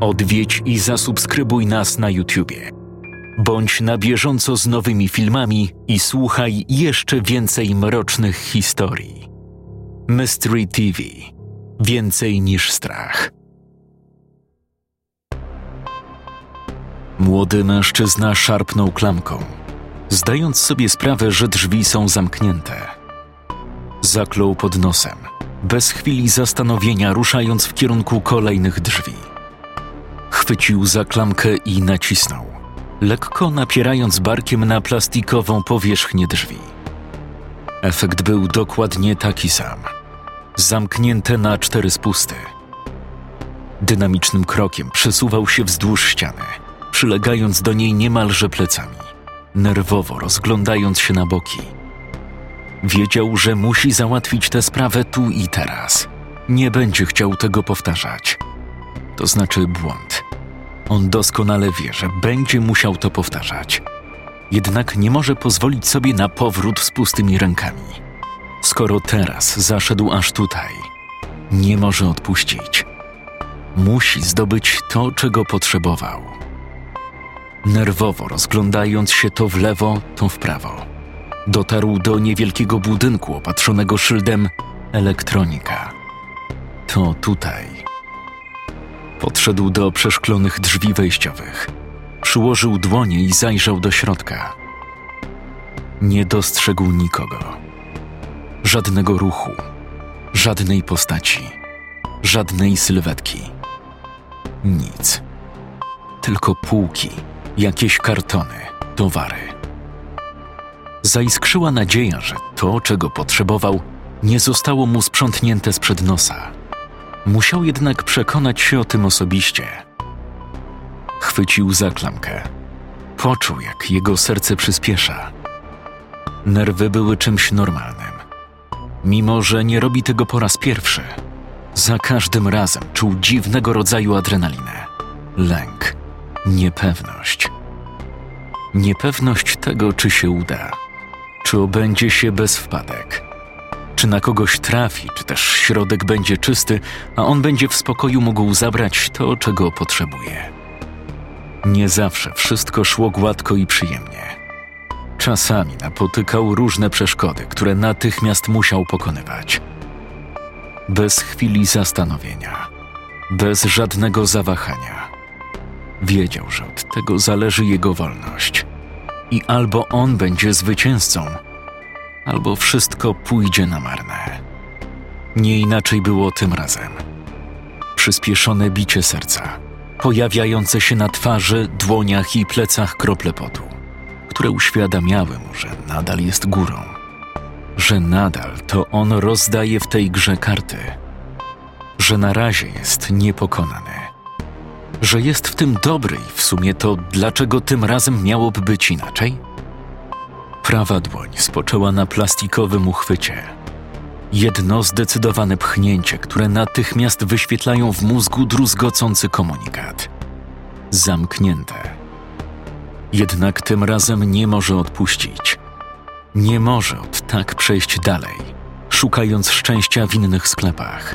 Odwiedź i zasubskrybuj nas na YouTubie. Bądź na bieżąco z nowymi filmami i słuchaj jeszcze więcej mrocznych historii. Mystery TV Więcej niż strach. Młody mężczyzna szarpnął klamką, zdając sobie sprawę, że drzwi są zamknięte. Zaklął pod nosem, bez chwili zastanowienia, ruszając w kierunku kolejnych drzwi. Chwycił za klamkę i nacisnął, lekko napierając barkiem na plastikową powierzchnię drzwi. Efekt był dokładnie taki sam – zamknięte na cztery spusty. Dynamicznym krokiem przesuwał się wzdłuż ściany, przylegając do niej niemalże plecami, nerwowo rozglądając się na boki. Wiedział, że musi załatwić tę sprawę tu i teraz. Nie będzie chciał tego powtarzać. To znaczy błąd. On doskonale wie, że będzie musiał to powtarzać. Jednak nie może pozwolić sobie na powrót z pustymi rękami skoro teraz zaszedł aż tutaj. Nie może odpuścić. Musi zdobyć to, czego potrzebował. Nerwowo rozglądając się to w lewo, to w prawo, dotarł do niewielkiego budynku opatrzonego szyldem elektronika. To tutaj. Podszedł do przeszklonych drzwi wejściowych. Przyłożył dłonie i zajrzał do środka. Nie dostrzegł nikogo Żadnego ruchu, żadnej postaci, żadnej sylwetki. Nic. Tylko półki, jakieś kartony, towary. Zaiskrzyła nadzieja, że to, czego potrzebował, nie zostało mu sprzątnięte sprzed nosa. Musiał jednak przekonać się o tym osobiście. Chwycił za klamkę. Poczuł, jak jego serce przyspiesza. Nerwy były czymś normalnym Mimo, że nie robi tego po raz pierwszy, za każdym razem czuł dziwnego rodzaju adrenalinę, lęk, niepewność. Niepewność tego, czy się uda, czy obędzie się bez wpadek, czy na kogoś trafi, czy też środek będzie czysty, a on będzie w spokoju mógł zabrać to, czego potrzebuje. Nie zawsze wszystko szło gładko i przyjemnie. Czasami napotykał różne przeszkody, które natychmiast musiał pokonywać. Bez chwili zastanowienia, bez żadnego zawahania. Wiedział, że od tego zależy jego wolność. I albo on będzie zwycięzcą, albo wszystko pójdzie na marne. Nie inaczej było tym razem. Przyspieszone bicie serca, pojawiające się na twarzy, dłoniach i plecach krople potu które uświadamiały mu, że nadal jest górą, że nadal to on rozdaje w tej grze karty, że na razie jest niepokonany, że jest w tym dobry i w sumie to dlaczego tym razem miałoby być inaczej? Prawa dłoń spoczęła na plastikowym uchwycie. Jedno zdecydowane pchnięcie, które natychmiast wyświetlają w mózgu druzgocący komunikat. Zamknięte jednak tym razem nie może odpuścić. Nie może od tak przejść dalej, szukając szczęścia w innych sklepach.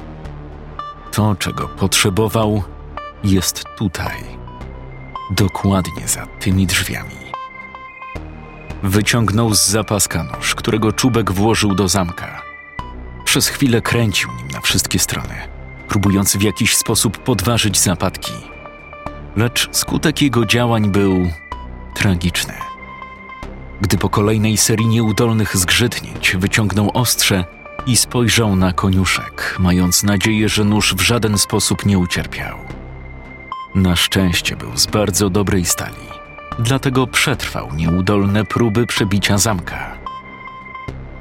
To, czego potrzebował, jest tutaj, dokładnie za tymi drzwiami. Wyciągnął z zapaska nóż, którego czubek włożył do zamka. Przez chwilę kręcił nim na wszystkie strony, próbując w jakiś sposób podważyć zapadki. Lecz skutek jego działań był tragiczne. Gdy po kolejnej serii nieudolnych zgrzytnięć wyciągnął ostrze i spojrzał na koniuszek, mając nadzieję, że nóż w żaden sposób nie ucierpiał. Na szczęście był z bardzo dobrej stali, dlatego przetrwał nieudolne próby przebicia zamka.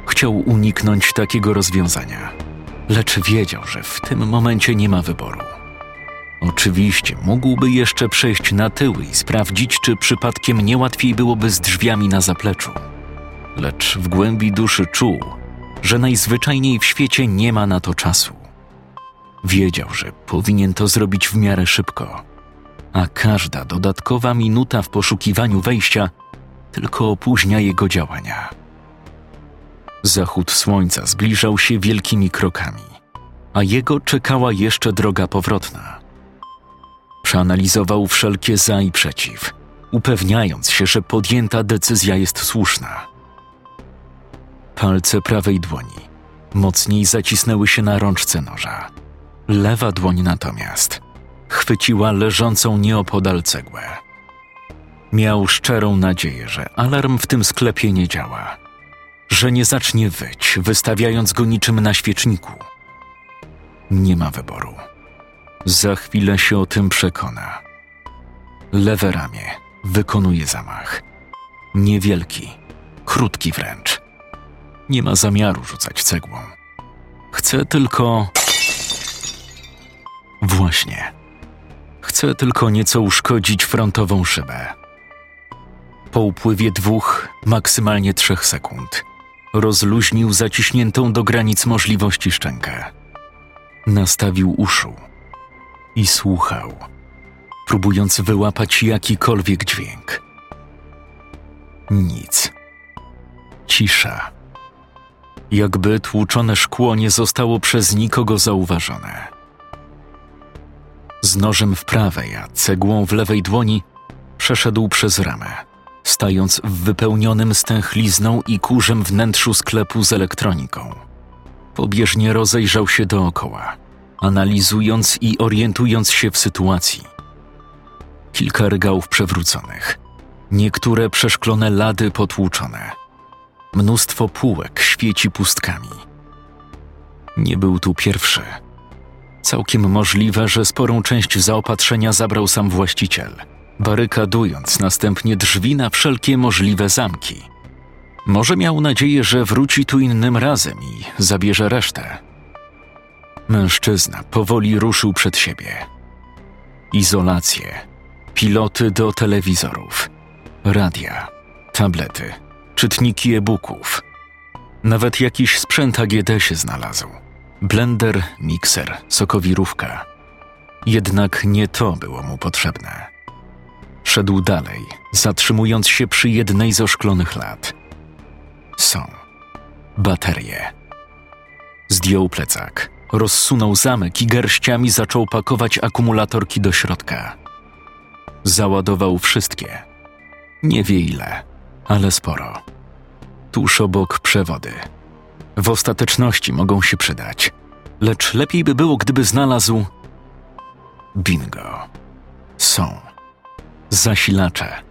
Chciał uniknąć takiego rozwiązania, lecz wiedział, że w tym momencie nie ma wyboru. Oczywiście mógłby jeszcze przejść na tyły i sprawdzić, czy przypadkiem nie łatwiej byłoby z drzwiami na zapleczu. Lecz w głębi duszy czuł, że najzwyczajniej w świecie nie ma na to czasu. Wiedział, że powinien to zrobić w miarę szybko, a każda dodatkowa minuta w poszukiwaniu wejścia tylko opóźnia jego działania. Zachód słońca zbliżał się wielkimi krokami, a jego czekała jeszcze droga powrotna. Przeanalizował wszelkie za i przeciw, upewniając się, że podjęta decyzja jest słuszna. Palce prawej dłoni mocniej zacisnęły się na rączce noża. Lewa dłoń natomiast chwyciła leżącą nieopodal cegłę. Miał szczerą nadzieję, że alarm w tym sklepie nie działa, że nie zacznie wyć, wystawiając go niczym na świeczniku. Nie ma wyboru. Za chwilę się o tym przekona. Lewe ramię wykonuje zamach. Niewielki, krótki wręcz. Nie ma zamiaru rzucać cegłą. Chce tylko. Właśnie. Chce tylko nieco uszkodzić frontową szybę. Po upływie dwóch, maksymalnie trzech sekund, rozluźnił zaciśniętą do granic możliwości szczękę. Nastawił uszu i słuchał, próbując wyłapać jakikolwiek dźwięk. Nic. Cisza. Jakby tłuczone szkło nie zostało przez nikogo zauważone. Z nożem w prawej, a cegłą w lewej dłoni przeszedł przez ramę, stając w wypełnionym stęchlizną i kurzem wnętrzu sklepu z elektroniką. Pobieżnie rozejrzał się dookoła, analizując i orientując się w sytuacji. Kilka regałów przewróconych, niektóre przeszklone lady potłuczone. Mnóstwo półek świeci pustkami. Nie był tu pierwszy. Całkiem możliwe, że sporą część zaopatrzenia zabrał sam właściciel, barykadując następnie drzwi na wszelkie możliwe zamki. Może miał nadzieję, że wróci tu innym razem i zabierze resztę. Mężczyzna powoli ruszył przed siebie. Izolacje, piloty do telewizorów, radia, tablety, czytniki e-booków. Nawet jakiś sprzęt AGD się znalazł. Blender, mikser, sokowirówka. Jednak nie to było mu potrzebne. Szedł dalej, zatrzymując się przy jednej z oszklonych lat. Są baterie. Zdjął plecak, rozsunął zamek i garściami zaczął pakować akumulatorki do środka. Załadował wszystkie. Nie wie ile, ale sporo. Tuż obok przewody. W ostateczności mogą się przydać, lecz lepiej by było, gdyby znalazł. Bingo. Są. Zasilacze.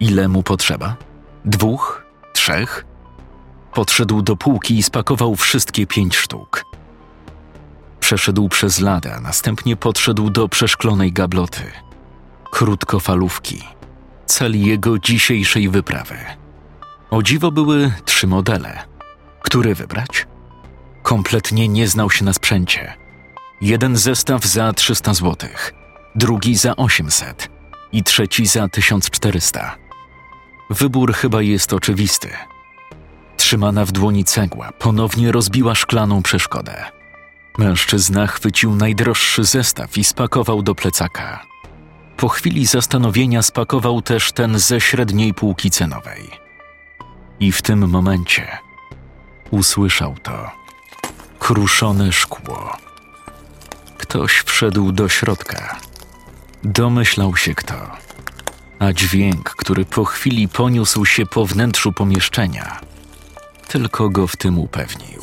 Ile mu potrzeba? Dwóch? Trzech? Podszedł do półki i spakował wszystkie pięć sztuk. Przeszedł przez ladę, a następnie podszedł do przeszklonej gabloty. Krótkofalówki. Cel jego dzisiejszej wyprawy. O dziwo były trzy modele. Który wybrać? Kompletnie nie znał się na sprzęcie. Jeden zestaw za 300 zł, drugi za 800 i trzeci za 1400. Wybór chyba jest oczywisty. Trzymana w dłoni cegła ponownie rozbiła szklaną przeszkodę. Mężczyzna chwycił najdroższy zestaw i spakował do plecaka. Po chwili zastanowienia spakował też ten ze średniej półki cenowej. I w tym momencie usłyszał to kruszone szkło. Ktoś wszedł do środka. Domyślał się kto, a dźwięk, który po chwili poniósł się po wnętrzu pomieszczenia, tylko go w tym upewnił.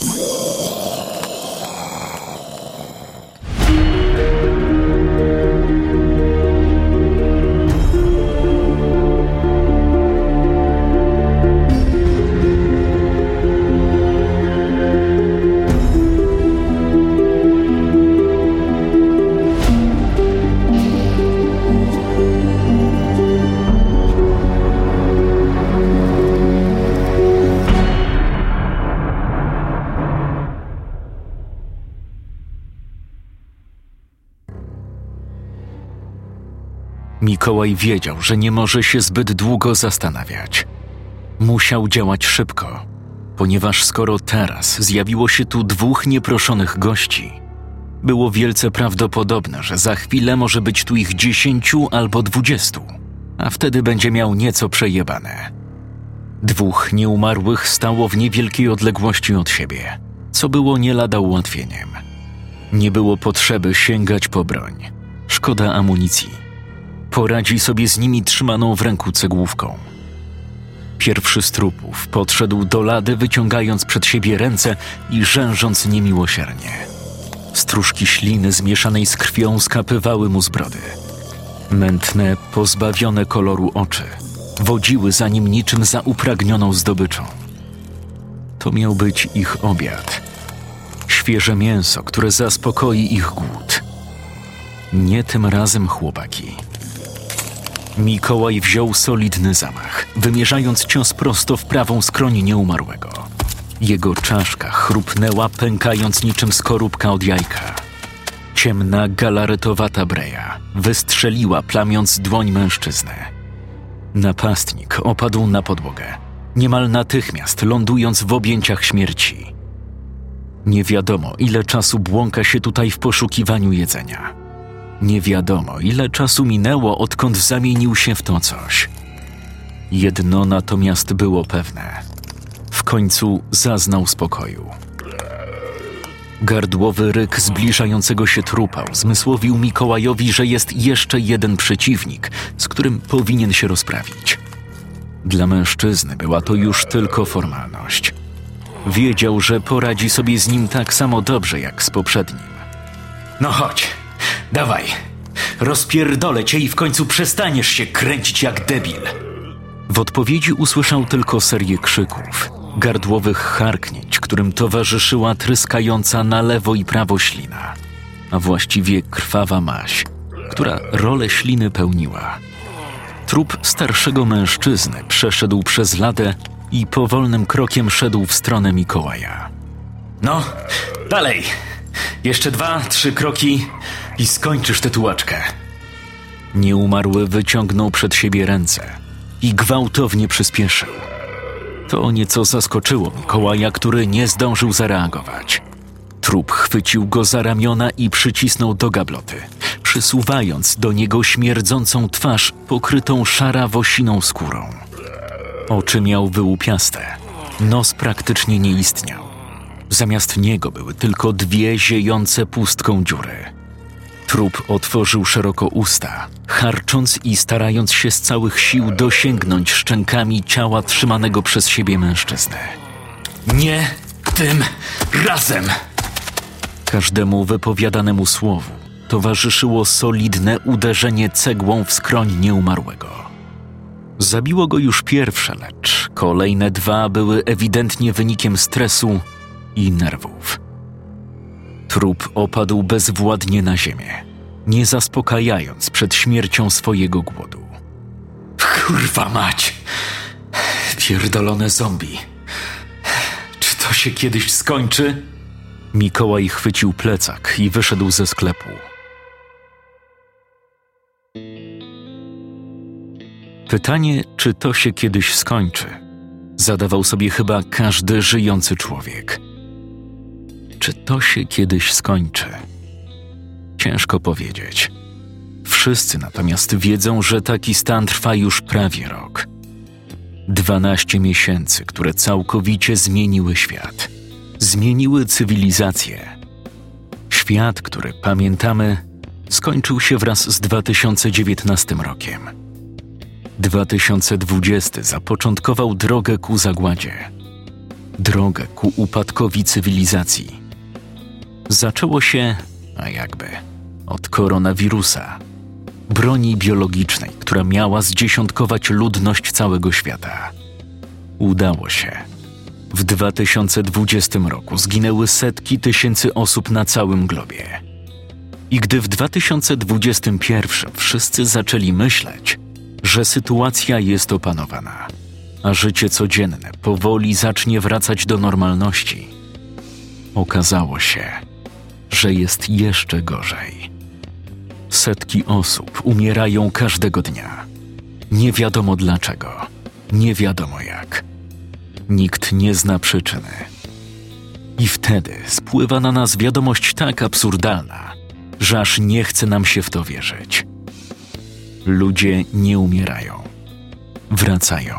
Mikołaj wiedział, że nie może się zbyt długo zastanawiać. Musiał działać szybko, ponieważ skoro teraz zjawiło się tu dwóch nieproszonych gości, było wielce prawdopodobne, że za chwilę może być tu ich dziesięciu albo dwudziestu, a wtedy będzie miał nieco przejebane. Dwóch nieumarłych stało w niewielkiej odległości od siebie, co było nie lada ułatwieniem. Nie było potrzeby sięgać po broń Szkoda amunicji. Poradzi sobie z nimi trzymaną w ręku cegłówką. Pierwszy z trupów podszedł do lady, wyciągając przed siebie ręce i rzężąc niemiłosiernie. Stróżki śliny zmieszanej z krwią skapywały mu z brody. Mętne, pozbawione koloru oczy wodziły za nim niczym za upragnioną zdobyczą. To miał być ich obiad. Świeże mięso, które zaspokoi ich głód. Nie tym razem, chłopaki. Mikołaj wziął solidny zamach, wymierzając cios prosto w prawą skroń nieumarłego. Jego czaszka chrupnęła, pękając niczym skorupka od jajka. Ciemna, galaretowata breja wystrzeliła, plamiąc dłoń mężczyzny. Napastnik opadł na podłogę, niemal natychmiast lądując w objęciach śmierci. Nie wiadomo, ile czasu błąka się tutaj w poszukiwaniu jedzenia. Nie wiadomo, ile czasu minęło, odkąd zamienił się w to coś. Jedno natomiast było pewne. W końcu zaznał spokoju. Gardłowy ryk zbliżającego się trupa zmysłowił Mikołajowi, że jest jeszcze jeden przeciwnik, z którym powinien się rozprawić. Dla mężczyzny była to już tylko formalność. Wiedział, że poradzi sobie z nim tak samo dobrze jak z poprzednim. No chodź, dawaj, rozpierdolę cię i w końcu przestaniesz się kręcić jak debil. W odpowiedzi usłyszał tylko serię krzyków, gardłowych harknięć, którym towarzyszyła tryskająca na lewo i prawo ślina, a właściwie krwawa maś, która rolę śliny pełniła. Trup starszego mężczyzny przeszedł przez ladę i powolnym krokiem szedł w stronę Mikołaja. No, dalej! Jeszcze dwa, trzy kroki i skończysz tę tułaczkę. Nieumarły wyciągnął przed siebie ręce i gwałtownie przyspieszył. To nieco zaskoczyło Mikołaja, który nie zdążył zareagować. Trup chwycił go za ramiona i przycisnął do gabloty, przysuwając do niego śmierdzącą twarz pokrytą szarawosiną skórą. Oczy miał wyłupiaste, nos praktycznie nie istniał. Zamiast niego były tylko dwie ziejące pustką dziury. Trup otworzył szeroko usta, harcząc i starając się z całych sił dosięgnąć szczękami ciała trzymanego przez siebie mężczyzny. Nie tym razem! Każdemu wypowiadanemu słowu towarzyszyło solidne uderzenie cegłą w skroń nieumarłego. Zabiło go już pierwsze, lecz kolejne dwa były ewidentnie wynikiem stresu i nerwów. Trup opadł bezwładnie na ziemię, nie zaspokajając przed śmiercią swojego głodu. Kurwa mać! Pierdolone zombie. Czy to się kiedyś skończy? Mikołaj chwycił plecak i wyszedł ze sklepu. Pytanie, czy to się kiedyś skończy, zadawał sobie chyba każdy żyjący człowiek. Czy to się kiedyś skończy? Ciężko powiedzieć. Wszyscy natomiast wiedzą, że taki stan trwa już prawie rok. Dwanaście miesięcy, które całkowicie zmieniły świat, zmieniły cywilizację. Świat, który pamiętamy, skończył się wraz z 2019 rokiem. 2020 zapoczątkował drogę ku zagładzie, drogę ku upadkowi cywilizacji. Zaczęło się, a jakby, od koronawirusa, broni biologicznej, która miała zdziesiątkować ludność całego świata. Udało się. W 2020 roku zginęły setki tysięcy osób na całym globie. I gdy w 2021 wszyscy zaczęli myśleć, że sytuacja jest opanowana, a życie codzienne powoli zacznie wracać do normalności, okazało się, że jest jeszcze gorzej. Setki osób umierają każdego dnia. Nie wiadomo dlaczego, nie wiadomo jak. Nikt nie zna przyczyny. I wtedy spływa na nas wiadomość tak absurdalna, że aż nie chce nam się w to wierzyć. Ludzie nie umierają, wracają.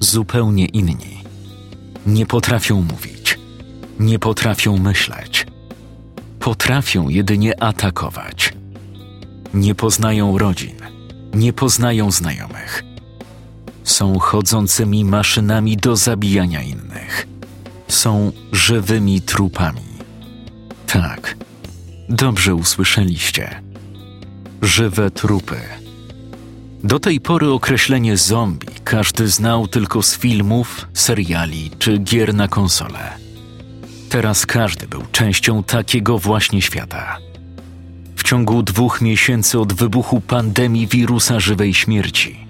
Zupełnie inni. Nie potrafią mówić, nie potrafią myśleć. Potrafią jedynie atakować. Nie poznają rodzin, nie poznają znajomych. Są chodzącymi maszynami do zabijania innych. Są żywymi trupami. Tak, dobrze usłyszeliście. Żywe trupy. Do tej pory określenie zombie każdy znał tylko z filmów, seriali czy gier na konsole. Teraz każdy był częścią takiego właśnie świata. W ciągu dwóch miesięcy od wybuchu pandemii wirusa żywej śmierci,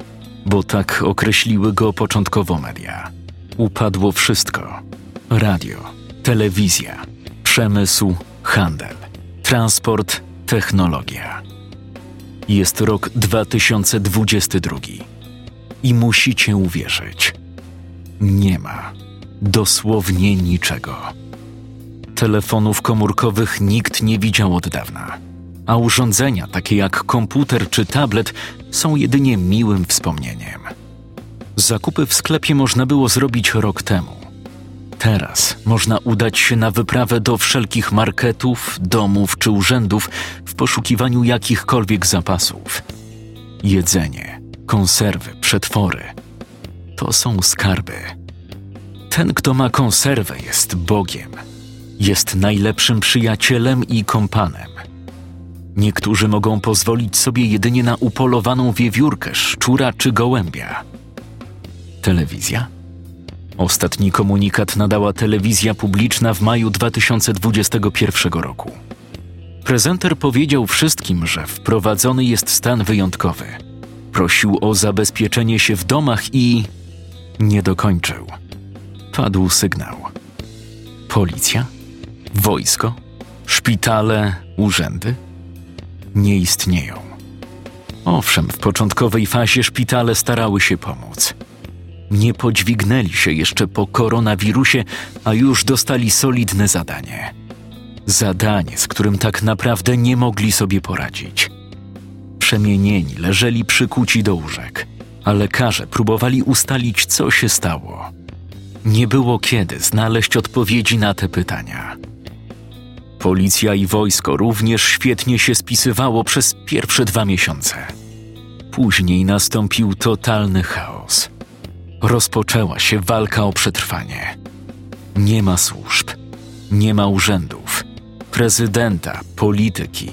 bo tak określiły go początkowo media, upadło wszystko: radio, telewizja, przemysł, handel, transport, technologia. Jest rok 2022 i musicie uwierzyć. Nie ma dosłownie niczego. Telefonów komórkowych nikt nie widział od dawna, a urządzenia takie jak komputer czy tablet są jedynie miłym wspomnieniem. Zakupy w sklepie można było zrobić rok temu. Teraz można udać się na wyprawę do wszelkich marketów, domów czy urzędów w poszukiwaniu jakichkolwiek zapasów. Jedzenie, konserwy, przetwory to są skarby. Ten, kto ma konserwę, jest Bogiem. Jest najlepszym przyjacielem i kompanem. Niektórzy mogą pozwolić sobie jedynie na upolowaną wiewiórkę, szczura czy gołębia. Telewizja? Ostatni komunikat nadała telewizja publiczna w maju 2021 roku. Prezenter powiedział wszystkim, że wprowadzony jest stan wyjątkowy. Prosił o zabezpieczenie się w domach i nie dokończył. Padł sygnał. Policja? Wojsko? Szpitale? Urzędy? Nie istnieją. Owszem, w początkowej fazie szpitale starały się pomóc. Nie podźwignęli się jeszcze po koronawirusie, a już dostali solidne zadanie. Zadanie, z którym tak naprawdę nie mogli sobie poradzić. Przemienieni leżeli przykuci do łóżek, a lekarze próbowali ustalić, co się stało. Nie było kiedy znaleźć odpowiedzi na te pytania. Policja i wojsko również świetnie się spisywało przez pierwsze dwa miesiące. Później nastąpił totalny chaos. Rozpoczęła się walka o przetrwanie. Nie ma służb, nie ma urzędów, prezydenta, polityki.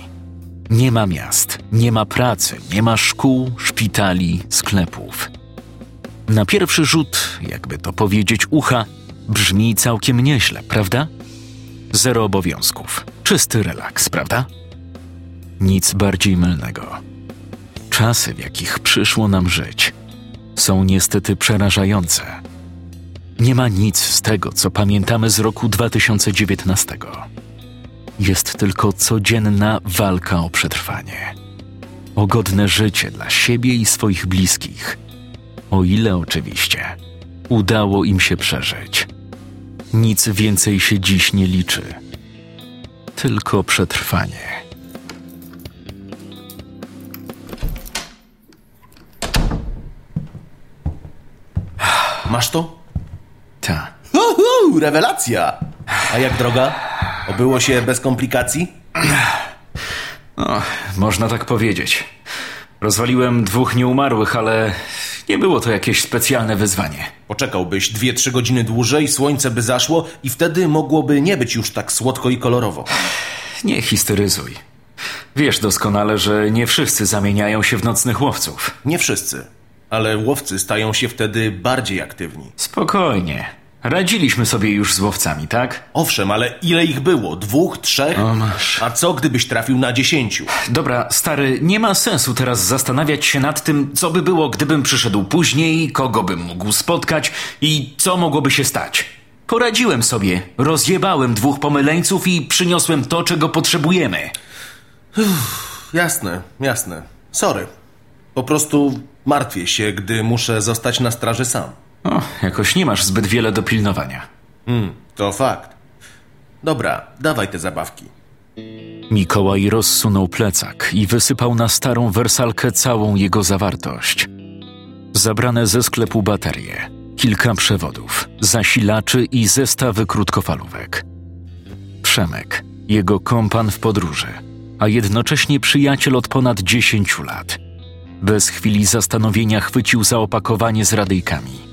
Nie ma miast, nie ma pracy, nie ma szkół, szpitali, sklepów. Na pierwszy rzut, jakby to powiedzieć, ucha, brzmi całkiem nieźle, prawda? Zero obowiązków, czysty relaks, prawda? Nic bardziej mylnego. Czasy, w jakich przyszło nam żyć, są niestety przerażające. Nie ma nic z tego, co pamiętamy z roku 2019. Jest tylko codzienna walka o przetrwanie. O godne życie dla siebie i swoich bliskich. O ile oczywiście udało im się przeżyć. Nic więcej się dziś nie liczy. Tylko przetrwanie. Masz to? Ta. Uhu, rewelacja! A jak droga? Obyło się bez komplikacji? No, można tak powiedzieć. Rozwaliłem dwóch nieumarłych, ale nie było to jakieś specjalne wyzwanie. Poczekałbyś dwie, trzy godziny dłużej, słońce by zaszło i wtedy mogłoby nie być już tak słodko i kolorowo. Nie histeryzuj. Wiesz doskonale, że nie wszyscy zamieniają się w nocnych łowców. Nie wszyscy, ale łowcy stają się wtedy bardziej aktywni. Spokojnie. Radziliśmy sobie już z łowcami, tak? Owszem, ale ile ich było? Dwóch, trzech? O, masz. A co gdybyś trafił na dziesięciu? Dobra, stary, nie ma sensu teraz zastanawiać się nad tym, co by było, gdybym przyszedł później, kogo bym mógł spotkać i co mogłoby się stać. Poradziłem sobie, rozjebałem dwóch pomyleńców i przyniosłem to, czego potrzebujemy. Jasne, jasne. Sorry. Po prostu martwię się, gdy muszę zostać na straży sam. O, jakoś nie masz zbyt wiele do pilnowania. Hmm, to fakt. Dobra, dawaj te zabawki. Mikołaj rozsunął plecak i wysypał na starą wersalkę całą jego zawartość. Zabrane ze sklepu baterie, kilka przewodów, zasilaczy i zestawy krótkofalówek. Przemek, jego kompan w podróży, a jednocześnie przyjaciel od ponad 10 lat. Bez chwili zastanowienia chwycił za opakowanie z radyjkami.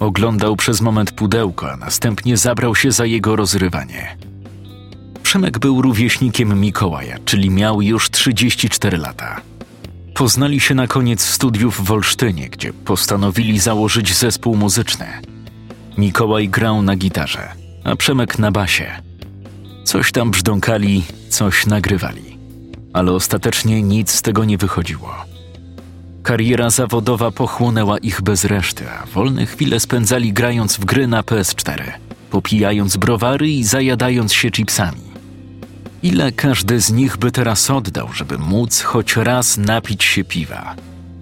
Oglądał przez moment pudełko, a następnie zabrał się za jego rozrywanie. Przemek był rówieśnikiem Mikołaja, czyli miał już 34 lata. Poznali się na koniec studiów w Olsztynie, gdzie postanowili założyć zespół muzyczny. Mikołaj grał na gitarze, a Przemek na basie. Coś tam brzdąkali, coś nagrywali, ale ostatecznie nic z tego nie wychodziło. Kariera zawodowa pochłonęła ich bez reszty, a wolne chwile spędzali grając w gry na PS4, popijając browary i zajadając się chipsami. Ile każdy z nich by teraz oddał, żeby móc choć raz napić się piwa,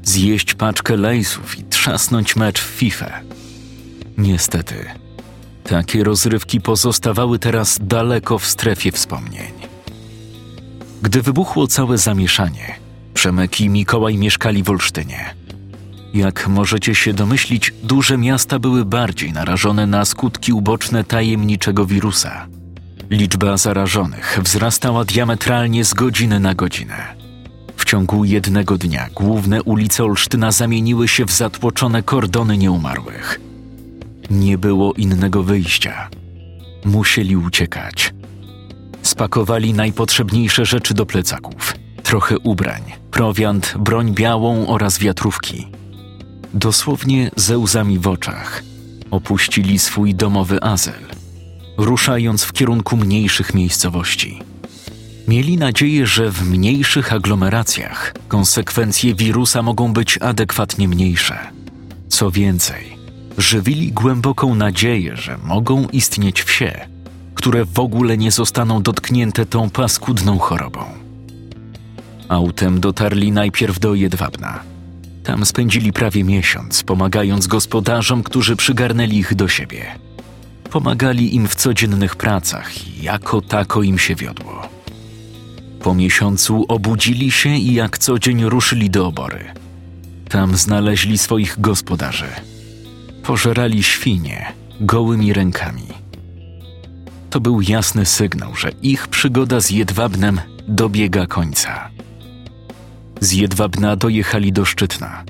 zjeść paczkę lejsów i trzasnąć mecz w FIFA? Niestety, takie rozrywki pozostawały teraz daleko w strefie wspomnień. Gdy wybuchło całe zamieszanie, Przemek i Mikołaj mieszkali w Olsztynie. Jak możecie się domyślić, duże miasta były bardziej narażone na skutki uboczne tajemniczego wirusa. Liczba zarażonych wzrastała diametralnie z godziny na godzinę. W ciągu jednego dnia główne ulice Olsztyna zamieniły się w zatłoczone kordony nieumarłych. Nie było innego wyjścia. Musieli uciekać. Spakowali najpotrzebniejsze rzeczy do plecaków, trochę ubrań, prowiant, broń białą oraz wiatrówki. Dosłownie ze łzami w oczach opuścili swój domowy azyl, ruszając w kierunku mniejszych miejscowości. Mieli nadzieję, że w mniejszych aglomeracjach konsekwencje wirusa mogą być adekwatnie mniejsze. Co więcej, żywili głęboką nadzieję, że mogą istnieć wsie, które w ogóle nie zostaną dotknięte tą paskudną chorobą. Autem dotarli najpierw do Jedwabna. Tam spędzili prawie miesiąc, pomagając gospodarzom, którzy przygarnęli ich do siebie. Pomagali im w codziennych pracach i jako tako im się wiodło. Po miesiącu obudzili się i jak co dzień ruszyli do obory. Tam znaleźli swoich gospodarzy. Pożerali świnie gołymi rękami. To był jasny sygnał, że ich przygoda z jedwabnem dobiega końca. Z jedwabna dojechali do Szczytna.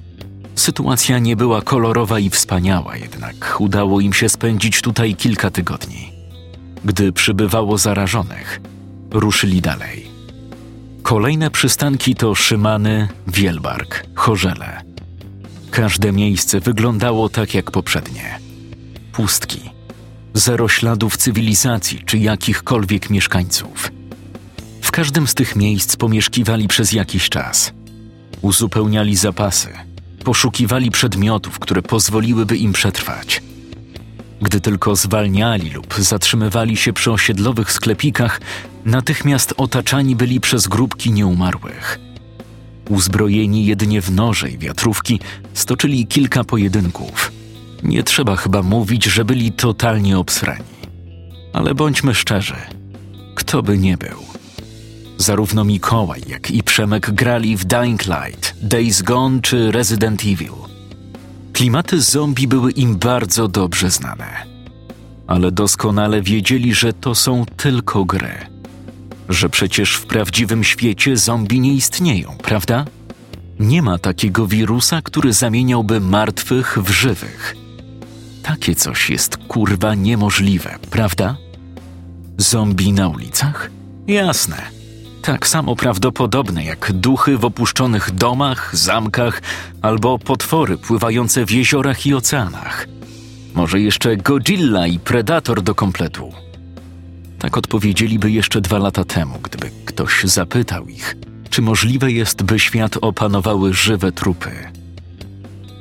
Sytuacja nie była kolorowa i wspaniała, jednak udało im się spędzić tutaj kilka tygodni. Gdy przybywało zarażonych, ruszyli dalej. Kolejne przystanki to Szymany, Wielbark, Chorzele. Każde miejsce wyglądało tak jak poprzednie. Pustki. Zero śladów cywilizacji czy jakichkolwiek mieszkańców. W każdym z tych miejsc pomieszkiwali przez jakiś czas. Uzupełniali zapasy, poszukiwali przedmiotów, które pozwoliłyby im przetrwać. Gdy tylko zwalniali lub zatrzymywali się przy osiedlowych sklepikach, natychmiast otaczani byli przez grupki nieumarłych. Uzbrojeni jedynie w noże i wiatrówki, stoczyli kilka pojedynków. Nie trzeba chyba mówić, że byli totalnie obsrani. Ale bądźmy szczerzy, kto by nie był. Zarówno Mikołaj, jak i Przemek grali w Dying Light, Days Gone czy Resident Evil. Klimaty zombie były im bardzo dobrze znane. Ale doskonale wiedzieli, że to są tylko gry. Że przecież w prawdziwym świecie zombie nie istnieją, prawda? Nie ma takiego wirusa, który zamieniałby martwych w żywych. Takie coś jest kurwa niemożliwe, prawda? Zombie na ulicach? Jasne. Tak samo prawdopodobne jak duchy w opuszczonych domach, zamkach albo potwory pływające w jeziorach i oceanach. Może jeszcze Godzilla i Predator do kompletu. Tak odpowiedzieliby jeszcze dwa lata temu, gdyby ktoś zapytał ich, czy możliwe jest, by świat opanowały żywe trupy.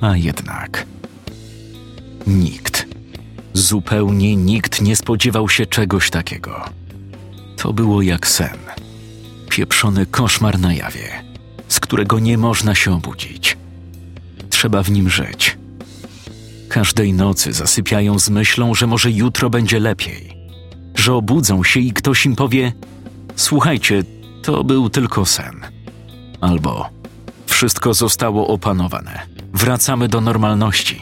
A jednak nikt, zupełnie nikt nie spodziewał się czegoś takiego. To było jak sen. Pieprzony koszmar na jawie, z którego nie można się obudzić. Trzeba w nim żyć. Każdej nocy zasypiają z myślą, że może jutro będzie lepiej. Że obudzą się i ktoś im powie: Słuchajcie, to był tylko sen. Albo wszystko zostało opanowane. Wracamy do normalności.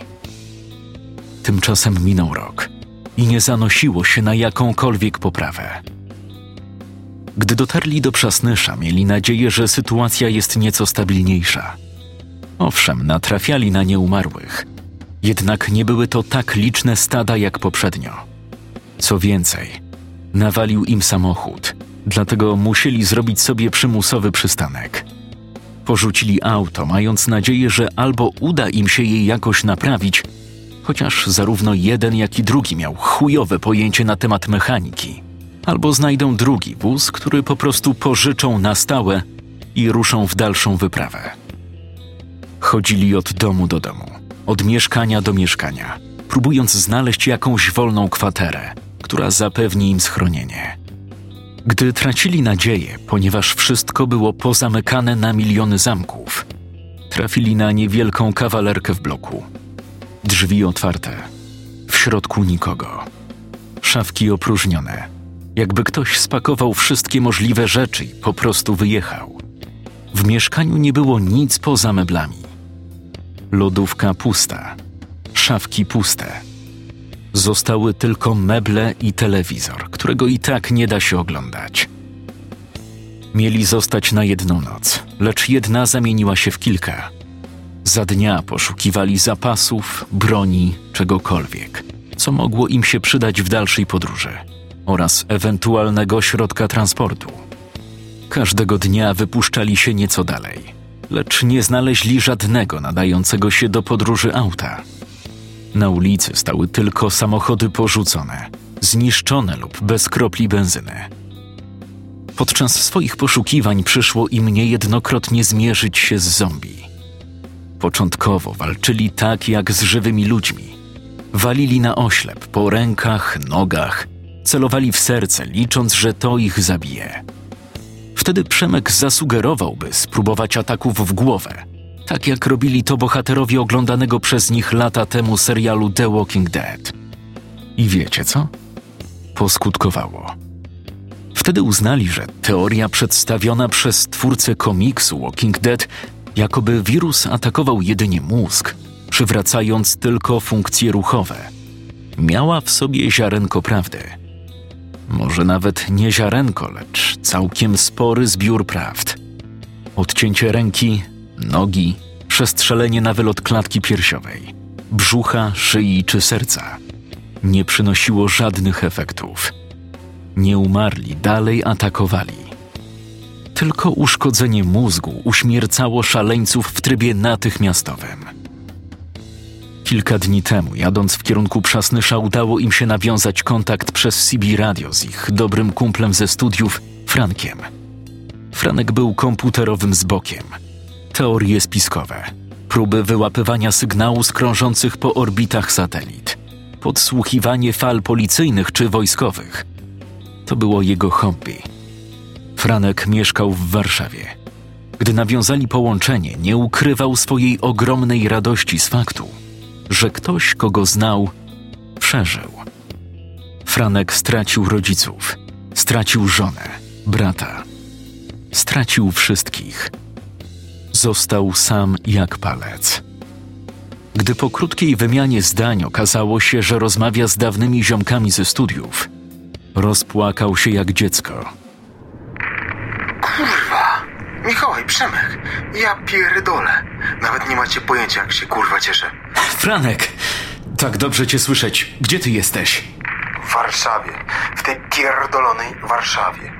Tymczasem minął rok i nie zanosiło się na jakąkolwiek poprawę. Gdy dotarli do Przasnysza, mieli nadzieję, że sytuacja jest nieco stabilniejsza. Owszem, natrafiali na nieumarłych, jednak nie były to tak liczne stada jak poprzednio. Co więcej, nawalił im samochód, dlatego musieli zrobić sobie przymusowy przystanek. Porzucili auto, mając nadzieję, że albo uda im się je jakoś naprawić, chociaż zarówno jeden, jak i drugi miał chujowe pojęcie na temat mechaniki, albo znajdą drugi wóz, który po prostu pożyczą na stałe i ruszą w dalszą wyprawę. Chodzili od domu do domu, od mieszkania do mieszkania, próbując znaleźć jakąś wolną kwaterę, która zapewni im schronienie. Gdy tracili nadzieję, ponieważ wszystko było pozamykane na miliony zamków, trafili na niewielką kawalerkę w bloku. Drzwi otwarte, w środku nikogo. Szafki opróżnione, jakby ktoś spakował wszystkie możliwe rzeczy i po prostu wyjechał. W mieszkaniu nie było nic poza meblami. Lodówka pusta, szafki puste. Zostały tylko meble i telewizor, którego i tak nie da się oglądać. Mieli zostać na jedną noc, lecz jedna zamieniła się w kilka. Za dnia poszukiwali zapasów, broni, czegokolwiek, co mogło im się przydać w dalszej podróży oraz ewentualnego środka transportu. Każdego dnia wypuszczali się nieco dalej, lecz nie znaleźli żadnego nadającego się do podróży auta. Na ulicy stały tylko samochody porzucone, zniszczone lub bez kropli benzyny. Podczas swoich poszukiwań przyszło im niejednokrotnie zmierzyć się z zombie. Początkowo walczyli tak jak z żywymi ludźmi. Walili na oślep po rękach, nogach, celowali w serce, licząc, że to ich zabije. Wtedy Przemek zasugerowałby spróbować ataków w głowę, tak jak robili to bohaterowie oglądanego przez nich lata temu serialu The Walking Dead. I wiecie co? Poskutkowało. Wtedy uznali, że teoria przedstawiona przez twórcę komiksu Walking Dead, jakoby wirus atakował jedynie mózg, przywracając tylko funkcje ruchowe, miała w sobie ziarenko prawdy. Może nawet nie ziarenko, lecz całkiem spory zbiór prawd. Odcięcie ręki, nogi, przestrzelenie na wylot klatki piersiowej, brzucha, szyi czy serca nie przynosiło żadnych efektów. Nie umarli, dalej atakowali. Tylko uszkodzenie mózgu uśmiercało szaleńców w trybie natychmiastowym. Kilka dni temu, jadąc w kierunku Przasnysza, udało im się nawiązać kontakt przez CB Radio z ich dobrym kumplem ze studiów, Frankiem. Franek był komputerowym zbokiem. Teorie spiskowe, próby wyłapywania sygnału z krążących po orbitach satelit, podsłuchiwanie fal policyjnych czy wojskowych. To było jego hobby. Franek mieszkał w Warszawie. Gdy nawiązali połączenie, nie ukrywał swojej ogromnej radości z faktu, że ktoś, kogo znał, przeżył. Franek stracił rodziców, stracił żonę, brata, stracił wszystkich. Został sam jak palec. Gdy po krótkiej wymianie zdań okazało się, że rozmawia z dawnymi ziomkami ze studiów, rozpłakał się jak dziecko. Kurwa! Mikołaj, Przemek, ja pierdolę. Nawet nie macie pojęcia, jak się kurwa cieszę. Franek, tak dobrze cię słyszeć. Gdzie ty jesteś? W Warszawie. W tej pierdolonej Warszawie.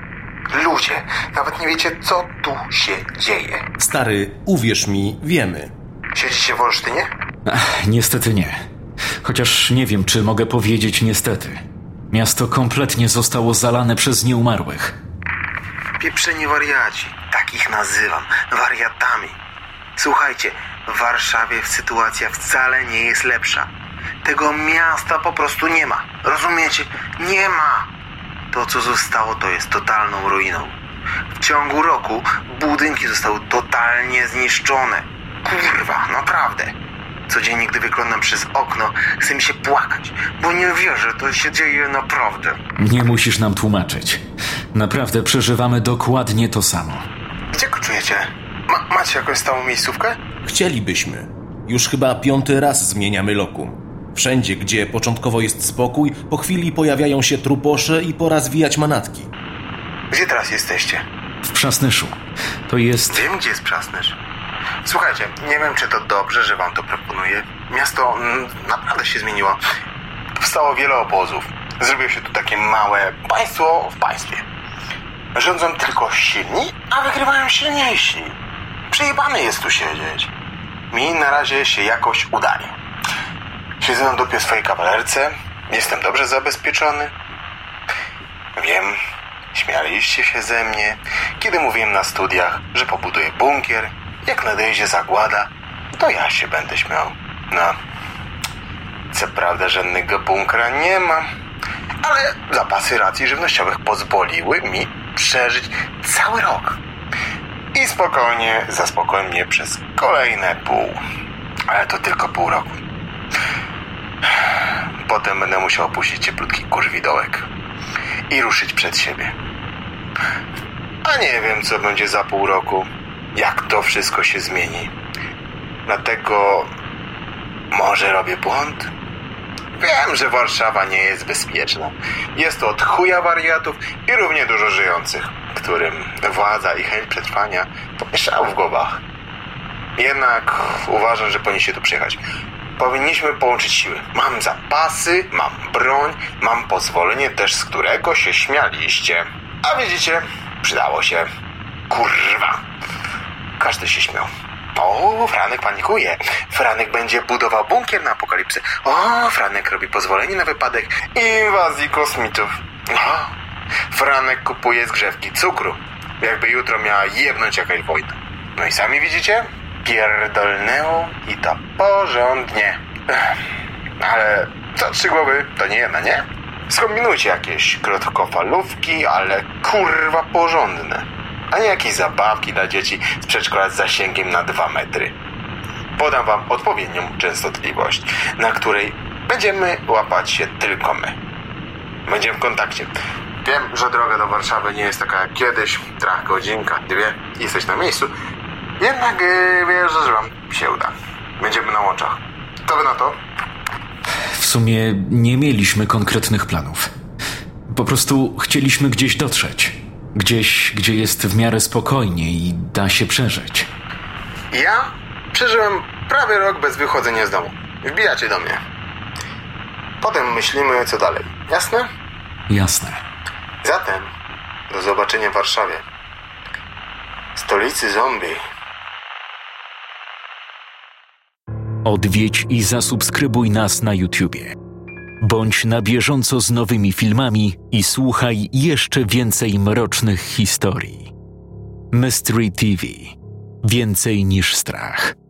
Ludzie, nawet nie wiecie, co tu się dzieje. Stary, uwierz mi, wiemy. Siedzicie w Olsztynie? Ach, niestety nie. Chociaż nie wiem, czy mogę powiedzieć niestety. Miasto kompletnie zostało zalane przez nieumarłych. Pieprzeni wariaci. Tak ich nazywam. Wariatami. Słuchajcie, w Warszawie sytuacja wcale nie jest lepsza. Tego miasta po prostu nie ma. Rozumiecie? Nie ma. To, co zostało, to jest totalną ruiną. W ciągu roku budynki zostały totalnie zniszczone. Kurwa, naprawdę. Codziennie, gdy wyglądam przez okno, chce mi się płakać, bo nie wierzę, to się dzieje naprawdę. Nie musisz nam tłumaczyć. Naprawdę przeżywamy dokładnie to samo. Gdzie go czujecie? Ma, macie jakąś stałą miejscówkę? Chcielibyśmy. Już chyba piąty raz zmieniamy lokum. Wszędzie, gdzie początkowo jest spokój, po chwili pojawiają się truposze i pora zwijać manatki. Gdzie teraz jesteście? W Przasnyszu. To jest... Wiem, gdzie jest Przasnysz. Słuchajcie, nie wiem, czy to dobrze, że wam to proponuję. Miasto mm, naprawdę się zmieniło. Powstało wiele obozów. Zrobiło się tu takie małe państwo w państwie. Rządzą tylko silni, a wygrywają silniejsi. Przejebane jest tu siedzieć. Mi na razie się jakoś udaje. Siedzę na dupie swojej kawalerce. Jestem dobrze zabezpieczony. Wiem, śmialiście się ze mnie, kiedy mówiłem na studiach, że pobuduję bunkier. Jak nadejdzie zagłada, to ja się będę śmiał. No, co prawda żadnego bunkra nie mam, ale zapasy racji żywnościowych pozwoliły mi przeżyć cały rok. I spokojnie zaspokoję mnie przez kolejne pół. Ale to tylko pół roku. Potem będę musiał opuścić cieplutki kurwidołek i ruszyć przed siebie. A nie wiem, co będzie za pół roku, jak to wszystko się zmieni. Dlatego może robię błąd? Wiem, że Warszawa nie jest bezpieczna. Jest to od chuja wariatów i równie dużo żyjących, którym władza i chęć przetrwania pomieszały w głowach. Jednak uważam, że powinniście tu przyjechać. Powinniśmy połączyć siły. Mam zapasy, mam broń, mam pozwolenie też, z którego się śmialiście. A widzicie, przydało się. Kurwa. Każdy się śmiał. O, Franek panikuje. Franek będzie budował bunkier na apokalipsę. O, Franek robi pozwolenie na wypadek inwazji kosmitów. O, Franek kupuje zgrzewki cukru. Jakby jutro miała jebnąć jakaś wojna. No i sami widzicie? Pierdolnęło i to porządnie. Ale co trzy głowy, to nie jedna, nie? Skombinujcie jakieś krótkofalówki, ale kurwa porządne. A nie jakieś zabawki dla dzieci z przedszkola z zasięgiem na dwa metry. Podam wam odpowiednią częstotliwość, na której będziemy łapać się tylko my. Będziemy w kontakcie. Wiem, że droga do Warszawy nie jest taka jak kiedyś. Trach, godzinka, dwie. Jesteś na miejscu. Jednak yy, wierzę, że wam się uda. Będziemy na łączach. Co wy na to? W sumie nie mieliśmy konkretnych planów. Po prostu chcieliśmy gdzieś dotrzeć. Gdzieś, gdzie jest w miarę spokojnie i da się przeżyć. Ja przeżyłem prawie rok bez wychodzenia z domu. Wbijacie do mnie. Potem myślimy, co dalej. Jasne? Jasne. Zatem do zobaczenia w Warszawie. Stolicy zombie. Odwiedź i zasubskrybuj nas na YouTubie. Bądź na bieżąco z nowymi filmami i słuchaj jeszcze więcej mrocznych historii. Mystery TV. Więcej niż strach.